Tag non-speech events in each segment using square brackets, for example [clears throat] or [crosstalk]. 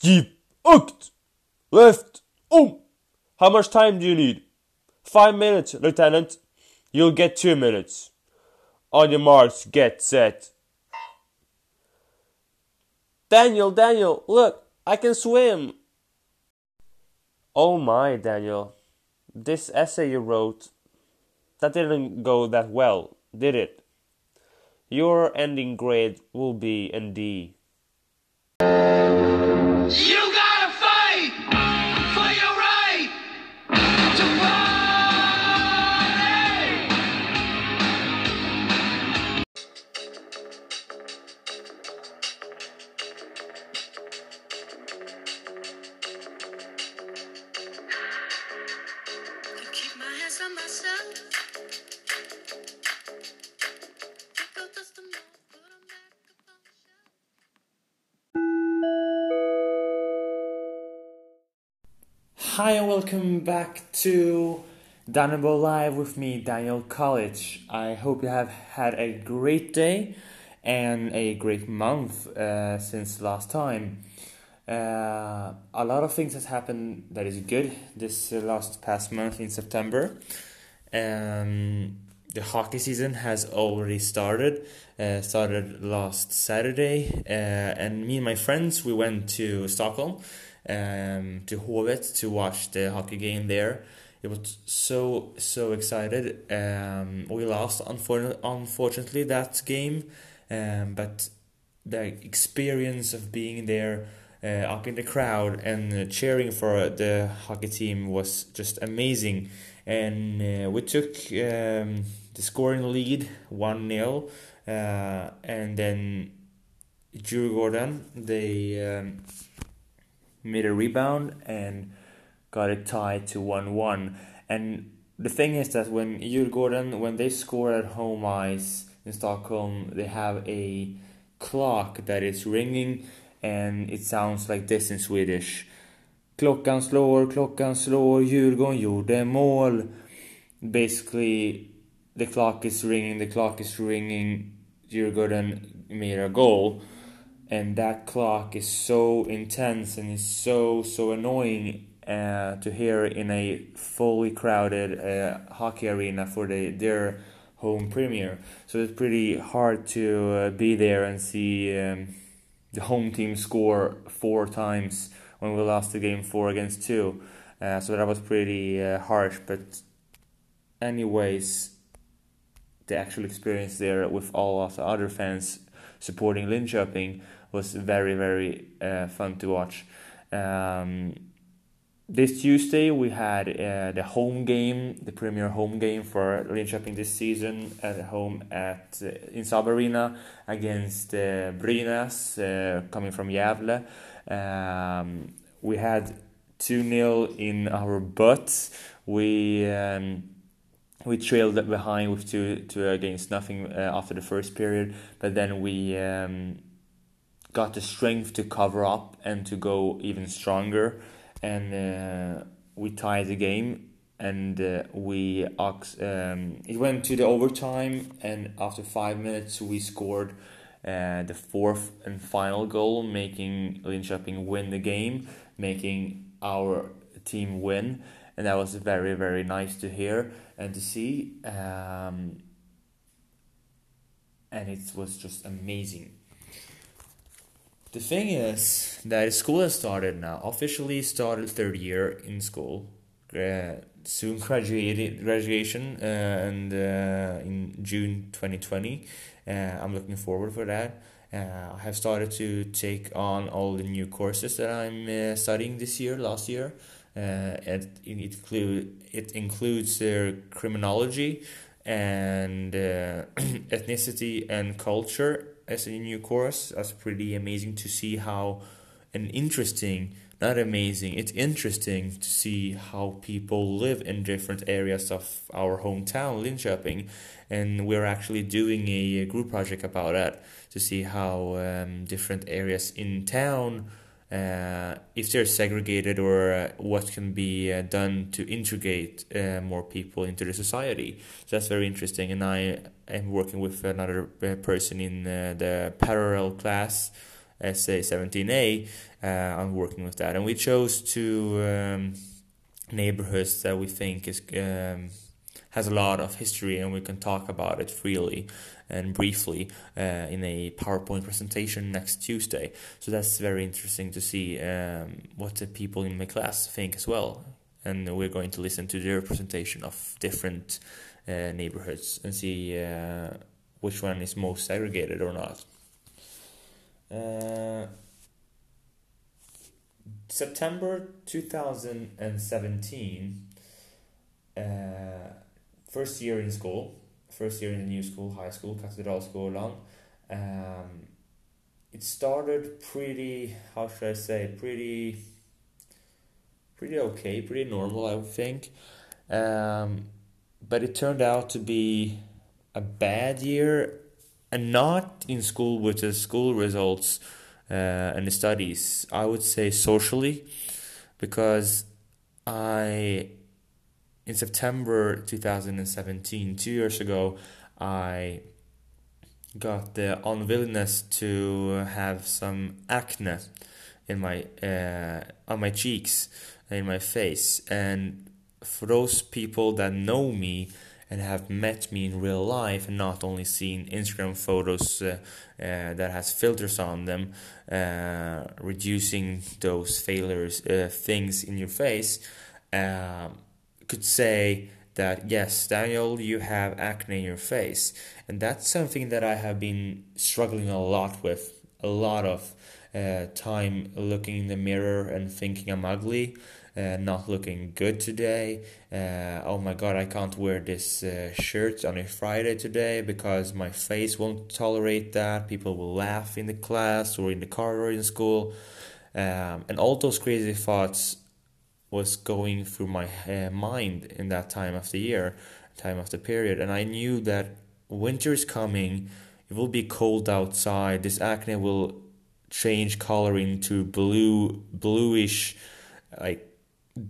Jeep, Uct, left, um. How much time do you need? Five minutes, Lieutenant. You'll get two minutes. On your marks, get set. Daniel, Daniel, look, I can swim. Oh my, Daniel. This essay you wrote, that didn't go that well, did it? Your ending grade will be an D. Hi and welcome back to Dannebo Live with me, Daniel Colic. I hope you have had a great day and a great month uh, since last time. Uh, a lot of things has happened that is good this uh, last past month in September. Um, the hockey season has already started. Uh, started last Saturday, uh, and me and my friends we went to Stockholm, um, to Hovet to watch the hockey game there. It was so so excited. Um, we lost unfor- unfortunately that game, um, but the experience of being there uh, up in the crowd and uh, cheering for the hockey team was just amazing. And uh, we took um, the scoring lead 1 0, uh, and then Djurgården, they um, made a rebound and got it tied to 1 1. And the thing is that when Djurgården, when they score at home ice in Stockholm, they have a clock that is ringing and it sounds like this in Swedish. Klockan slår, klockan slår, Djurgården gjorde mål. Basically, the clock is ringing, the clock is ringing, Djurgården made a goal. And that clock is so intense and is so, so annoying uh, to hear in a fully crowded uh, hockey arena for the, their home premiere. So it's pretty hard to uh, be there and see um, the home team score four times when we lost the game four against two. Uh, so that was pretty uh, harsh. But, anyways, the actual experience there with all of the other fans supporting Linköping was very, very uh, fun to watch. Um, this Tuesday we had uh, the home game, the premier home game for Linköping this season at home at uh, in Saab Arena against uh, Brynäs, uh, coming from Gävle. Um, we had 2 0 in our butts. We um, we trailed behind with two two against nothing uh, after the first period, but then we um, got the strength to cover up and to go even stronger, and uh, we tied the game. And uh, we um, it went to the overtime, and after five minutes we scored uh, the fourth and final goal, making Linköping win the game, making our team win, and that was very very nice to hear and to see. Um, and it was just amazing. The thing is that school has started now. Officially started third year in school. Soon graduated graduation uh, and uh, in June twenty twenty. Uh, I'm looking forward for that. Uh, I have started to take on all the new courses that I'm uh, studying this year, last year. Uh, it, it, include, it includes criminology and uh, [clears throat] ethnicity and culture as a new course. That's pretty amazing to see how and interesting, not amazing, it's interesting to see how people live in different areas of our hometown, Linköping. And we're actually doing a, group project about that to see how um, different areas in town uh, if they're segregated or uh, what can be uh, done to integrate uh, more people into the society. So that's very interesting. And I am working with another uh, person in uh, the parallel class essay 17A. Uh, I'm working with that, and we chose two um, neighborhoods that we think is um, has a lot of history, and we can talk about it freely and briefly uh, in a PowerPoint presentation next Tuesday. So that's very interesting to see um, what the people in my class think as well. And we're going to listen to their presentation of different uh, neighborhoods and see uh, which one is most segregated or not. Uh, September 2017, uh, first year in school, first year in the new school, high school, Katedralskolan. Um, it started pretty, how should I say, pretty, pretty okay, pretty normal, I would think. Um, but it turned out to be a bad year, and not in school with the school results uh, and the studies. I would say socially, because I in September 2017, two years ago, I got the unwillingness to have some acne in my uh, on my cheeks in my face. And for those people that know me and have met me in real life and not only seen Instagram photos uh, uh, that has filters on them uh, reducing those failures uh, things in your face um, could say that yes, Daniel, you have acne in your face, and that's something that I have been struggling a lot with, a lot of uh, time looking in the mirror and thinking I'm ugly, uh, not looking good today. Uh, oh my god, I can't wear this uh, shirt on a Friday today because my face won't tolerate that. People will laugh in the class or in the car or in school. Um, and all those crazy thoughts was going through my mind in that time of the year, time of the period, and I knew that winter is coming. It will be cold outside. This acne will change color into blue, bluish, like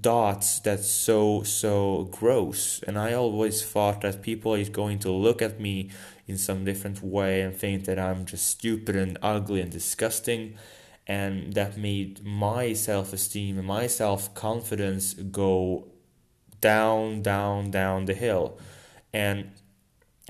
dots. That's so so gross. And I always thought that people is going to look at me in some different way and think that I'm just stupid and ugly and disgusting and that made my self esteem and my self confidence go down, down, down the hill. And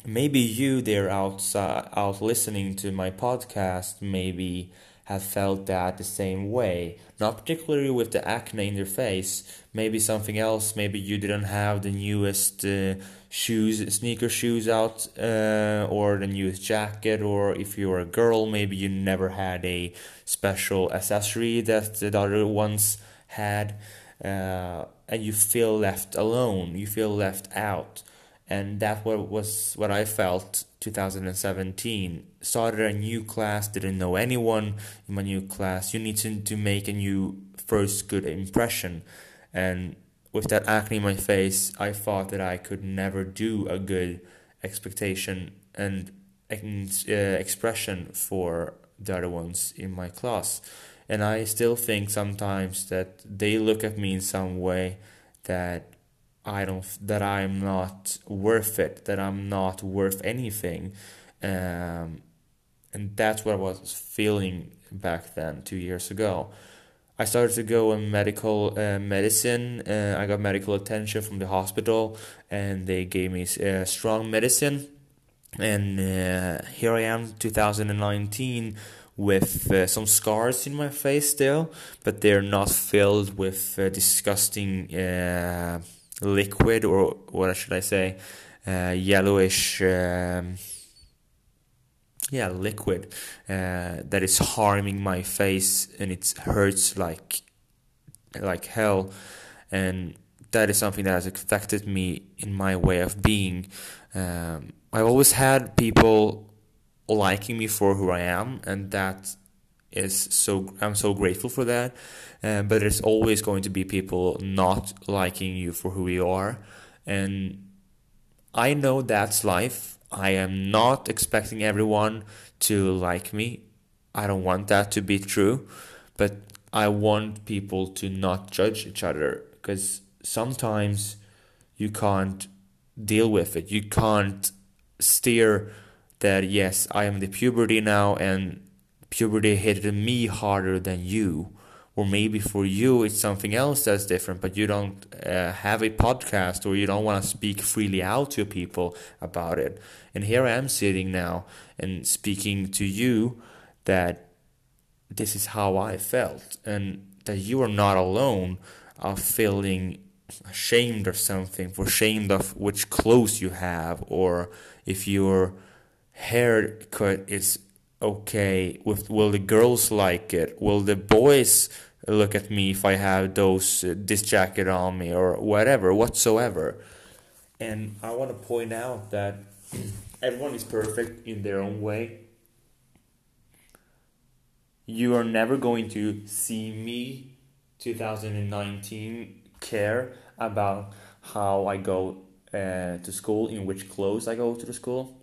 maybe you there outside out listening to my podcast maybe have felt that the same way not particularly with the acne in your face maybe something else maybe you didn't have the newest uh, shoes sneaker shoes out uh, or the newest jacket or if you're a girl maybe you never had a special accessory that the other ones had uh, and you feel left alone you feel left out. And that what was what I felt 2017 started a new class didn't know anyone in my new class. You need to, to make a new first good impression. And with that acne in my face I thought that I could never do a good expectation and uh, expression for the other ones in my class and I still think sometimes that they look at me in some way that I don't that I'm not worth it, that I'm not worth anything, um, and that's what I was feeling back then, two years ago. I started to go in medical uh, medicine. Uh, I got medical attention from the hospital, and they gave me uh, strong medicine. And uh, here I am, 2019, with uh, some scars in my face still, but they're not filled with uh, disgusting liquid or what should I say, uh, yellowish, um, yeah, liquid uh, that is harming my face and it hurts like like hell, and that is something that has affected me in my way of being. Um, I've always had people liking me for who I am, and that is so I'm so grateful for that. Uh, but there's always going to be people not liking you for who you are, and I know that's life. I am not expecting everyone to like me. I don't want that to be true, but I want people to not judge each other because sometimes you can't deal with it. You can't steer that yes, I am the puberty now and puberty hit me harder than you. Or maybe for you it's something else that's different, but you don't uh, have a podcast or you don't want to speak freely out to people about it. And here I am sitting now and speaking to you that this is how I felt, and that you are not alone of feeling ashamed of something, for ashamed of which clothes you have, or if your haircut is okay. With will the girls like it? Will the boys look at me if I have those uh, this jacket on me or whatever whatsoever? And I want to point out that [clears throat] everyone is perfect in their own way you are never going to see me 2019 care about how I go uh, to school, in which clothes I go to the school.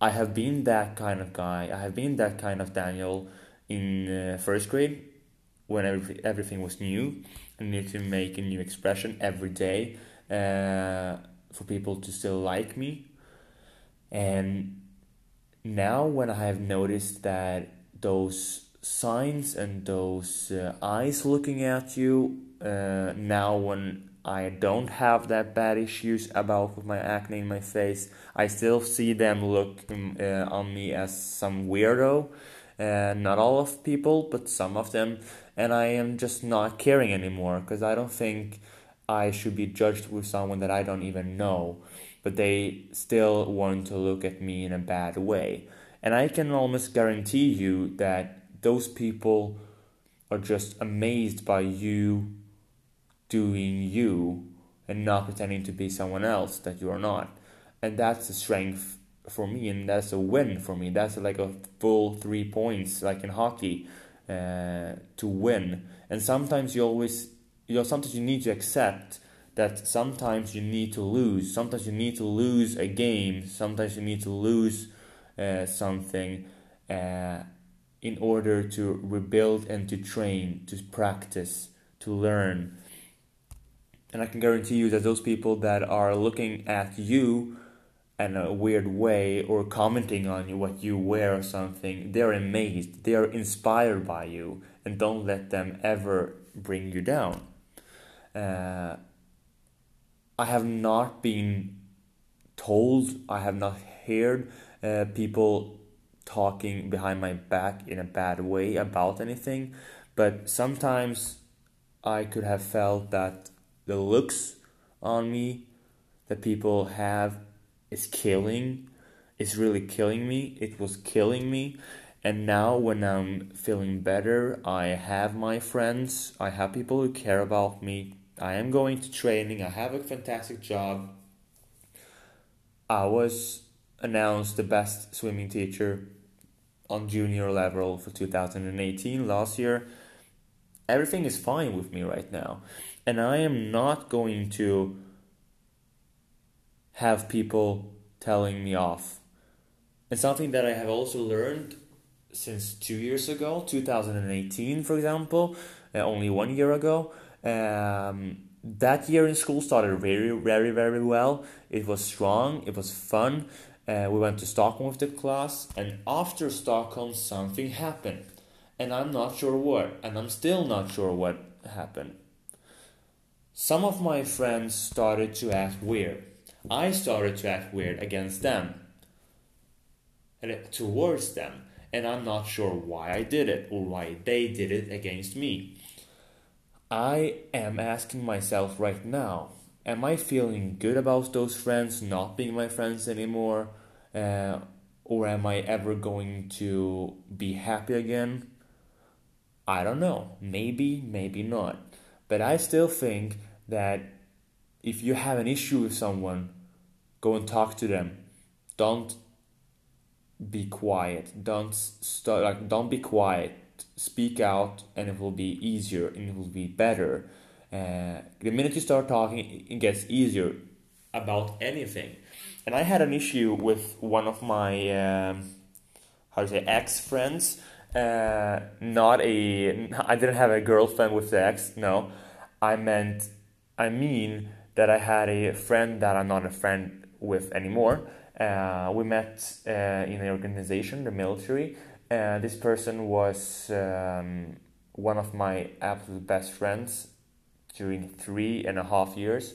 I have been that kind of guy. I have been that kind of Daniel in uh, first grade when every, everything was new. I needed to make a new expression every day uh, for people to still like me. And now, when I have noticed that those signs and those uh, eyes looking at you uh, now when I don't have that bad issues about with my acne in my face I still see them look um, uh, on me as some weirdo uh, not all of people but some of them and I am just not caring anymore because I don't think I should be judged with someone that I don't even know but they still want to look at me in a bad way and I can almost guarantee you that those people are just amazed by you doing you and not pretending to be someone else that you are not. And that's a strength for me, and that's a win for me. That's like a full three points, like in hockey, uh, to win. And sometimes you always, you know, sometimes you need to accept that sometimes you need to lose. Sometimes you need to lose a game. Sometimes you need to lose uh, something. Uh, in order to rebuild and to train, to practice, to learn. And I can guarantee you that those people that are looking at you in a weird way or commenting on you what you wear or something, they're amazed, they are inspired by you, and don't let them ever bring you down. Uh, I have not been told, I have not heard uh, people talking behind my back in a bad way about anything, but sometimes I could have felt that the looks on me that people have is killing, is really killing me. It was killing me. And now, when I'm feeling better, I have my friends, I have people who care about me. I am going to training, I have a fantastic job. I was announced the best swimming teacher on junior level for 2018 last year. Everything is fine with me right now. And I am not going to have people telling me off. It's something that I have also learned since two years ago, 2018, for example, uh, only one year ago. Um, that year in school started very, very, very well. It was strong, it was fun, uh, we went to Stockholm with the class, and after Stockholm, something happened. And I'm not sure what, and I'm still not sure what happened. Some of my friends started to act weird. I started to act weird against them, towards them, and I'm not sure why I did it or why they did it against me. I am asking myself right now am I feeling good about those friends not being my friends anymore? Uh, or am I ever going to be happy again? I don't know. Maybe, maybe not. But I still think that if you have an issue with someone, go and talk to them. Don't be quiet. Don't start like don't be quiet. Speak out, and it will be easier and it will be better. Uh, the minute you start talking, it gets easier about anything. And I had an issue with one of my um, how to say ex friends. Uh, not a [laughs] I didn't have a girlfriend with the ex. No, I meant I mean that I had a friend that I'm not a friend with anymore. Uh, we met uh, in an organization, the military, Uh, this person was um, one of my absolute best friends during three and a half years.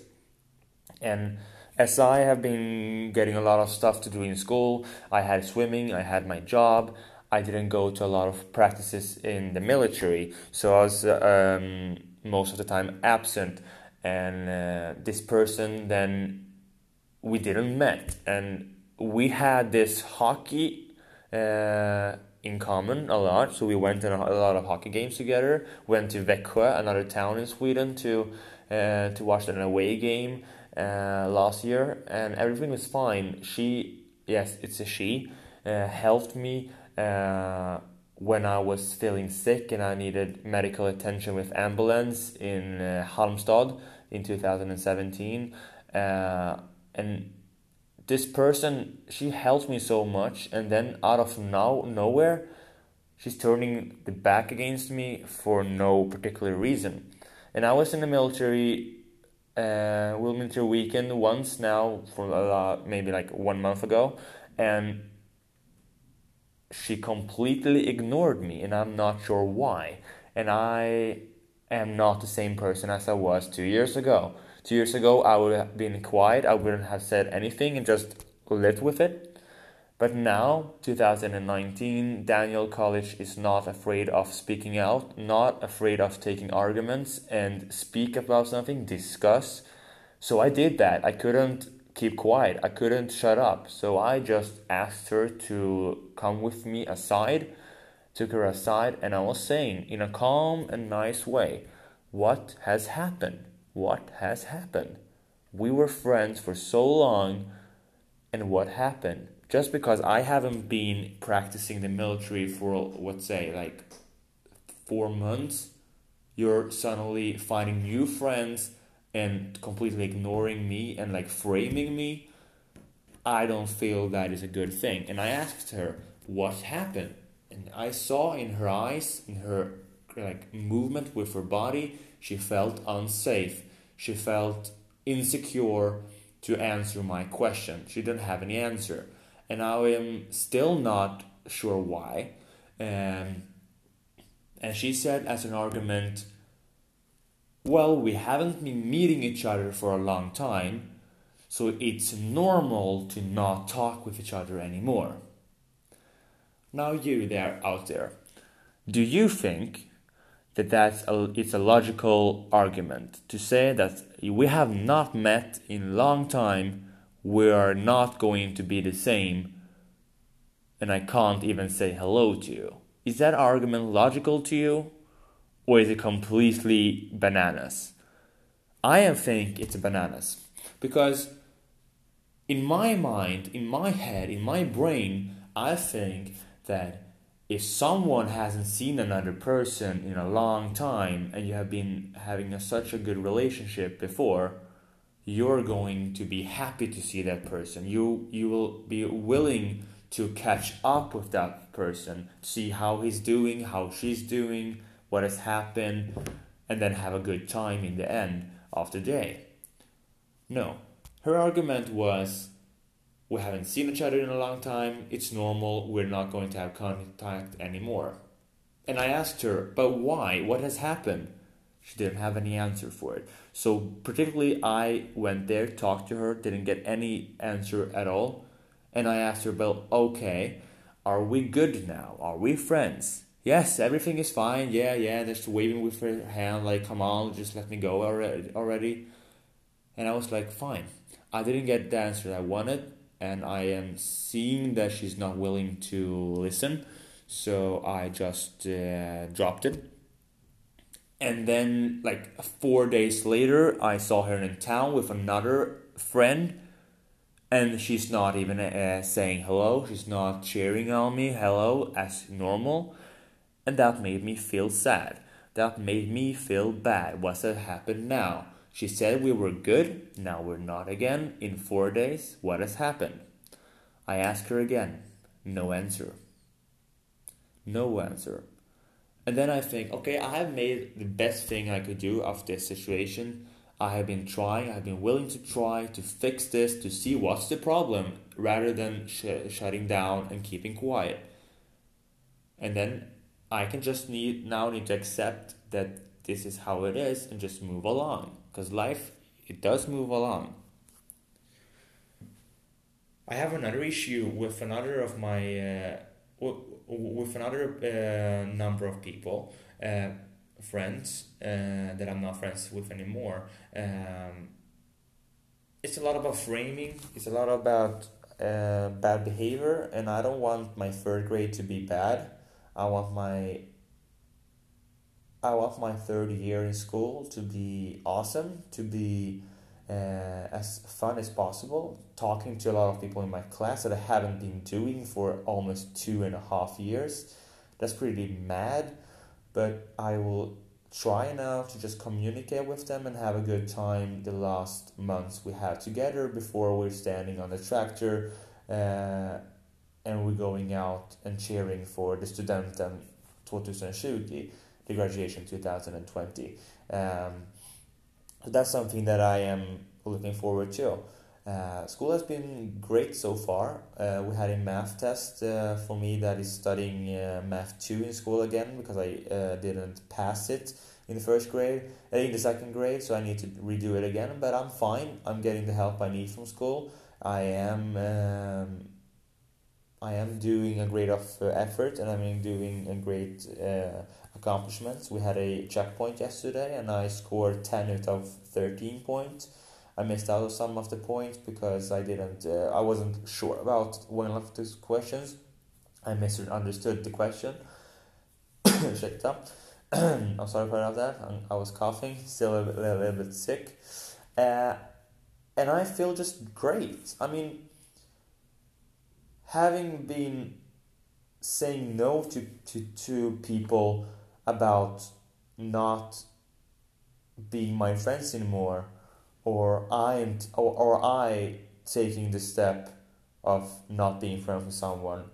And as I have been getting a lot of stuff to do in school, I had swimming, I had my job, I didn't go to a lot of practices in the military, so I was uh, um, most of the time absent. And uh, this person then we didn't met, and we had this hockey uh, in common a lot. So we went to a lot of hockey games together. Went to Växjö, another town in Sweden, to uh, to watch an away game uh, last year, and everything was fine. She, yes, it's a she, uh, helped me uh, when I was feeling sick and I needed medical attention with ambulance in uh, Halmstad in 2017. Uh, and this person, she helped me so much, and then out of now nowhere, she's turning the back against me for no particular reason. And I was in the military, uh, military weekend once now for lot, maybe like one month ago, and she completely ignored me, and I'm not sure why. And I am not the same person as I was two years ago. Two years ago, I would have been quiet, I wouldn't have said anything and just lived with it. But now, 2019, Daniel Colic is not afraid of speaking out, not afraid of taking arguments and speak about something, discuss. So I did that. I couldn't keep quiet. I couldn't shut up. So I just asked her to come with me aside, took her aside, and I was saying in a calm and nice way, What has happened? What has happened? We were friends for so long, and what happened? Just because I haven't been practicing the military for, let's say, like four months, you're suddenly finding new friends and completely ignoring me and like framing me, I don't feel that is a good thing. And I asked her what happened, and I saw in her eyes, in her like movement with her body, she felt unsafe. She felt insecure to answer my question. She didn't have any answer, and I am still not sure why. Um, and she said as an argument well, we haven't been meeting each other for a long time, so it's normal to not talk with each other anymore. Now, you there out there, do you think that that's a, it's a logical argument to say that we have not met in a long time, we are not going to be the same, and I can't even say hello to you? Is that argument logical to you? or is it completely bananas? I am think it's bananas because in my mind, in my head, in my brain, I think that if someone hasn't seen another person in a long time and you have been having a, such a good relationship before, you're going to be happy to see that person. You you will be willing to catch up with that person, see how he's doing, how she's doing, what has happened, and then have a good time in the end of the day. No. Her argument was we haven't seen each other in a long time, it's normal, we're not going to have contact anymore. And I asked her, but why? What has happened? She didn't have any answer for it. So, particularly, I went there, talked to her, didn't get any answer at all. And I asked her, well, okay, are we good now? Are we friends? yes, everything is fine. Yeah, yeah. Just waving with her hand, like, come on, just let me go already. already. And I was like, fine. I didn't get the answer I wanted, and I am seeing that she's not willing to listen. So I just uh, dropped it. And then, like four days later, I saw her in town with another friend, and she's not even uh, saying hello. She's not cheering on me, hello, as normal and that made me feel sad. That made me feel bad. What's that happened now? She said we were good, now we're not again. In four days, what has happened? I asked her again. No answer. No answer. And then I think, okay, I have made the best thing I could do of this situation. I have been trying, I have been willing to try to fix this, to see what's the problem, rather than sh- shutting down and keeping quiet. and then I can just need now need to accept that this is how it is and just move along because life it does move along. I have another issue with another of my uh, with another uh, number of people, uh, friends uh, that I'm not friends with anymore. Um, it's a lot about framing. It's a lot about uh, bad behavior, and I don't want my third grade to be bad. I want my I want my third year in school to be awesome, to be uh, as fun as possible. Talking to a lot of people in my class that I haven't been doing for almost two and a half years. That's pretty mad, but I will try now to just communicate with them and have a good time the last months we have together before we're standing on the tractor uh, and we're going out and cheering for the Studenten 2020, the graduation 2020. Um, that's something that I am looking forward to. Uh, school has been great so far. Uh, we had a math test uh, for me that is studying uh, math 2 in school again because I uh, didn't pass it in the first grade, uh, in the second grade, so I need to redo it again. But I'm fine. I'm getting the help I need from school. I am um, I am doing a great of effort and I'm doing a great accomplishments. We had a checkpoint yesterday and I scored 10 out of 13 points. I missed out on some of the points because I didn't, uh, I wasn't sure about one of these questions. I misunderstood the question. [coughs] Ursäkta. [coughs] I'm sorry about that. I'm, I was coughing, still a, little, little bit sick. Uh, and I feel just great. I mean, having been saying no to, to, to people about not being my friends anymore or I am t- or, or I taking the step of not being friends with someone.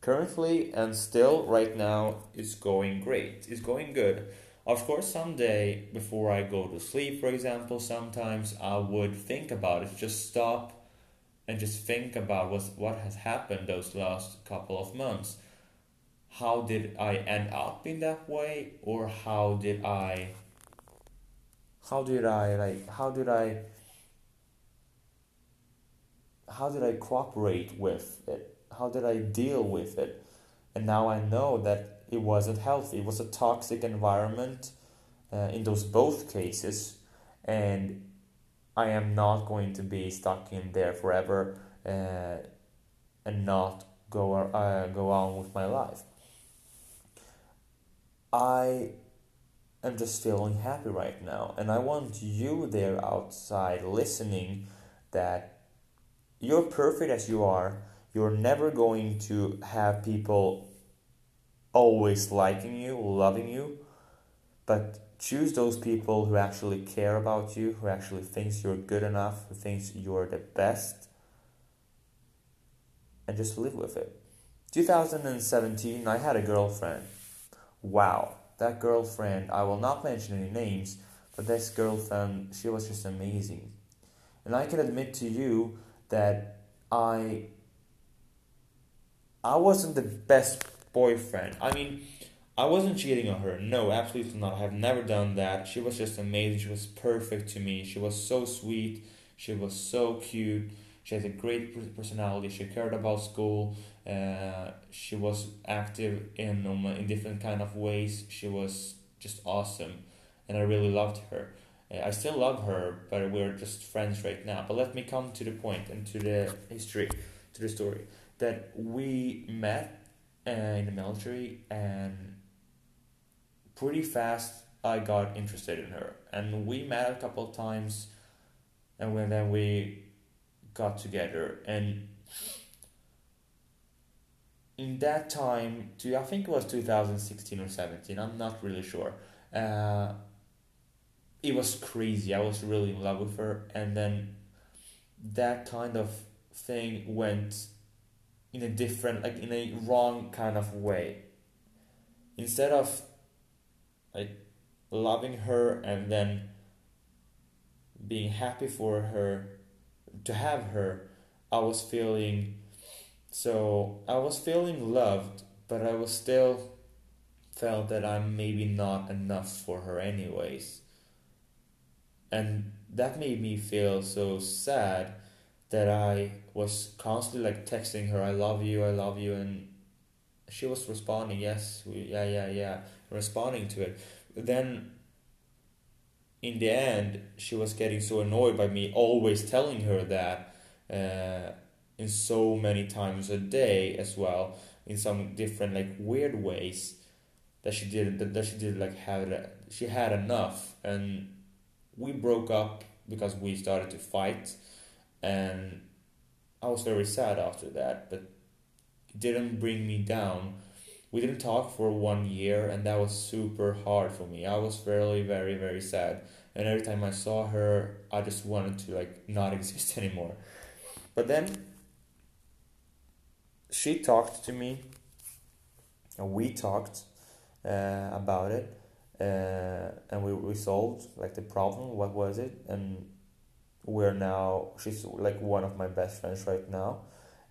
Currently and still right now it's going great. It's going good. Of course someday before I go to sleep for example sometimes I would think about it. Just stop and just think about what what has happened those last couple of months how did I end up in that way or how did I how did I like how did I how did I cooperate with it? How did I deal with it? And now I know that it wasn't healthy. It was a toxic environment uh, in those both cases and I am not going to be stuck in there forever uh, and not go uh, go on with my life I am just feeling happy right now. And I want you there outside listening that you're perfect as you are. You're never going to have people always liking you, loving you, but choose those people who actually care about you, who actually thinks you're good enough, who thinks you're the best, and just live with it. 2017, I had a girlfriend wow, that girlfriend, I will not mention any names, but this girlfriend, she was just amazing. And I can admit to you that I I wasn't the best boyfriend. I mean, I wasn't cheating on her. No, absolutely not. I have never done that. She was just amazing. She was perfect to me. She was so sweet. She was so cute. She has a great personality. She cared about school. Uh, she was active in um, in different kind of ways. She was just awesome, and I really loved her. Uh, I still love her, but we're just friends right now. But let me come to the point and to the history, to the story that we met uh, in the military, and pretty fast I got interested in her, and we met a couple of times, and when then we got together and in that time to I think it was 2016 or 17 I'm not really sure. Uh, it was crazy I was really in love with her and then that kind of thing went in a different like in a wrong kind of way. Instead of like loving her and then being happy for her to have her I was feeling so I was feeling loved but I was still felt that I'm maybe not enough for her anyways. And that made me feel so sad that I was constantly like texting her, I love you, I love you, and she was responding, yes, we, yeah, yeah, yeah, responding to it. Then in the end, she was getting so annoyed by me always telling her that uh, in so many times a day as well, in some different like weird ways that she did that, that she did like have it, she had enough. And we broke up because we started to fight. And I was very sad after that but it didn't bring me down. We didn't talk for one year and that was super hard for me. I was very very very sad. And every time I saw her I just wanted to like not [laughs] exist anymore. But then she talked to me and we talked uh, about it uh, and we resolved like the problem what was it and we're now she's like one of my best friends right now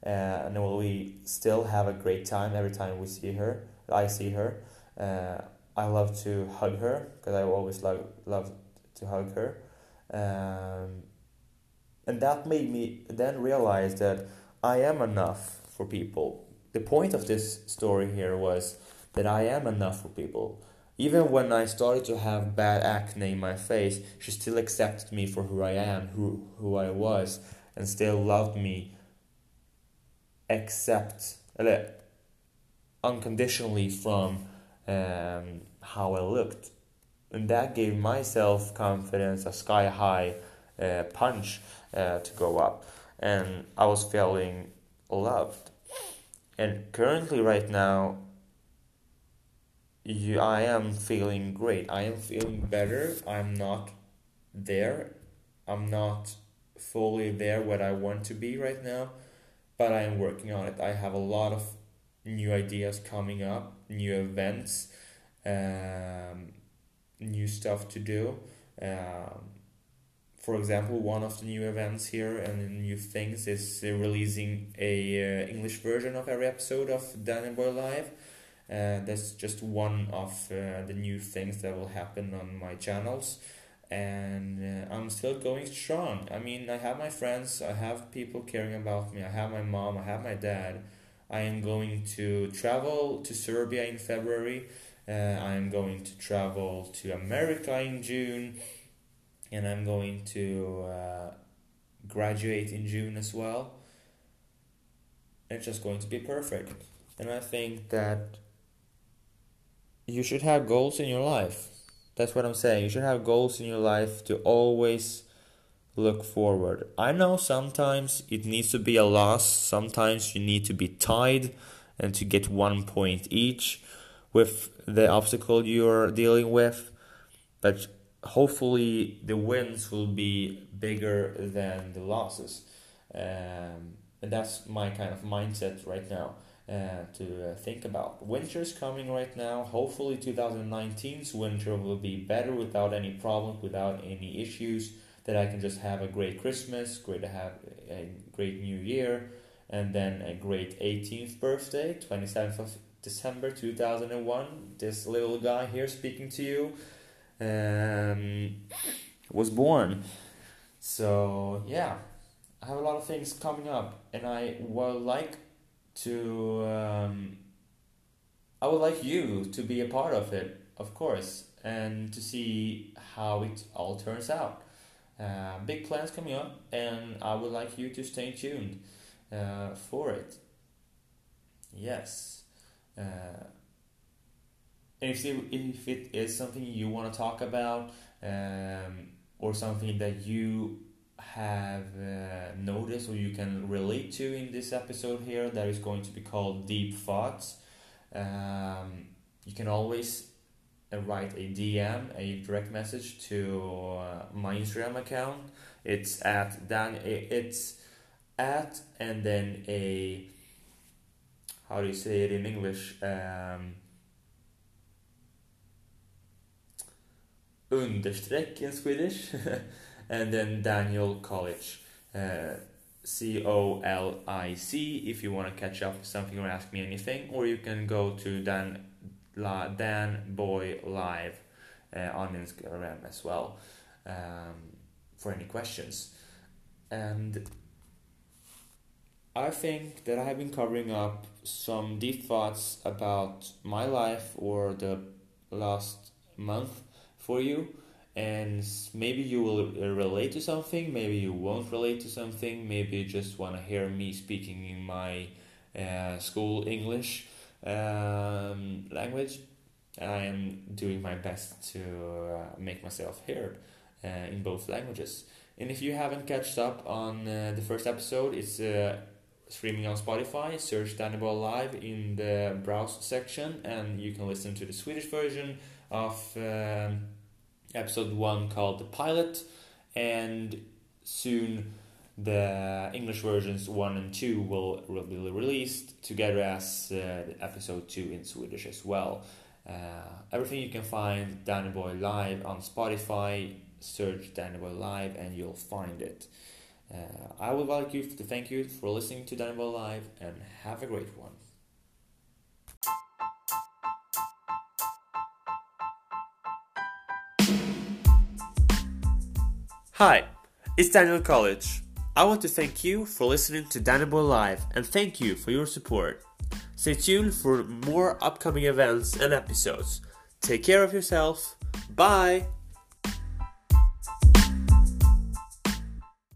uh, and we still have a great time every time we see her i see her uh, i love to hug her because i always love, love to hug her um, and that made me then realize that i am enough for people the point of this story here was that i am enough for people even when I started to have bad acne in my face, she still accepted me for who I am, who who I was, and still loved me. Except, eller, unconditionally from um, how I looked, and that gave my self confidence a sky high uh, punch uh, to go up, and I was feeling loved. And currently, right now, you I am feeling great. I am feeling better. I'm not there. I'm not fully there where I want to be right now, but I am working on it. I have a lot of new ideas coming up, new events, um, new stuff to do. Um, for example, one of the new events here and new things is releasing a uh, English version of every episode of Dan and Boy Live. Uh, that's just one of uh, the new things that will happen on my channels. And uh, i'm still going strong. I mean i have my friends i have people caring about me i have my mom i have my dad. I am going to travel to serbia in february. Uh, i am going to travel to america in june and i'm going to uh, graduate in june as well it's just going to be perfect and i think that you should have goals in your life. That's what I'm saying. You should have goals in your life to always look forward. I know sometimes it needs to be a loss, sometimes you need to be tied and to get one point each with the obstacle you're dealing with, but hopefully the wins will be bigger than the losses. Um, and that's my kind of mindset right now uh, to uh, think about. Winter's coming right now. Hopefully, 2019's winter will be better without any problems, without any issues. That I can just have a great Christmas, great to have a great New Year, and then a great 18th birthday, 27th of December 2001. This little guy here speaking to you um, was born. So, yeah, I have a lot of things coming up, and I would like to um, I would like you to be a part of it, of course, and to see how it all turns out. Uh, big plans coming up, and I would like you to stay tuned uh, for it. Yes. Uh, if, if it is something you want to talk about, um, or something that you have uh, noticed or you can relate to in this episode here that is going to be called Deep Thoughts. Um, you can always uh, write a DM, a direct message to uh, my Instagram account. It's at Dan. It's at and then a. How do you say it in English? Um, understreck in Swedish. [laughs] and then Daniel Colic. Uh, C O L I C if you want to catch up with something or ask me anything, or you can go to Dan La, Dan Boy Live uh, on Instagram as well um, for any questions. And I think that I have been covering up some deep thoughts about my life or the last month for you and maybe you will uh, relate to something maybe you won't relate to something maybe you just want to hear me speaking in my uh, school english um, language. I am doing my best to uh, make myself heard uh, in both languages. And if you haven't catched up on uh, the first episode it's uh, streaming on spotify. Search Dannibal live in the browse section and you can listen to the swedish version of um, episode one called The Pilot, and soon the English versions one and two will, will be released together as uh, episode two in Swedish as well. Uh, everything you can find Danny Boy Live on Spotify. Search Danny Boy Live and you'll find it. Uh, I would like you to thank you for listening to Danny Boy Live and have a great one. Hi, it's Daniel Colic. I want to thank you for listening to Daniel Live and thank you for your support. Stay tuned for more upcoming events and episodes. Take care of yourself. Bye!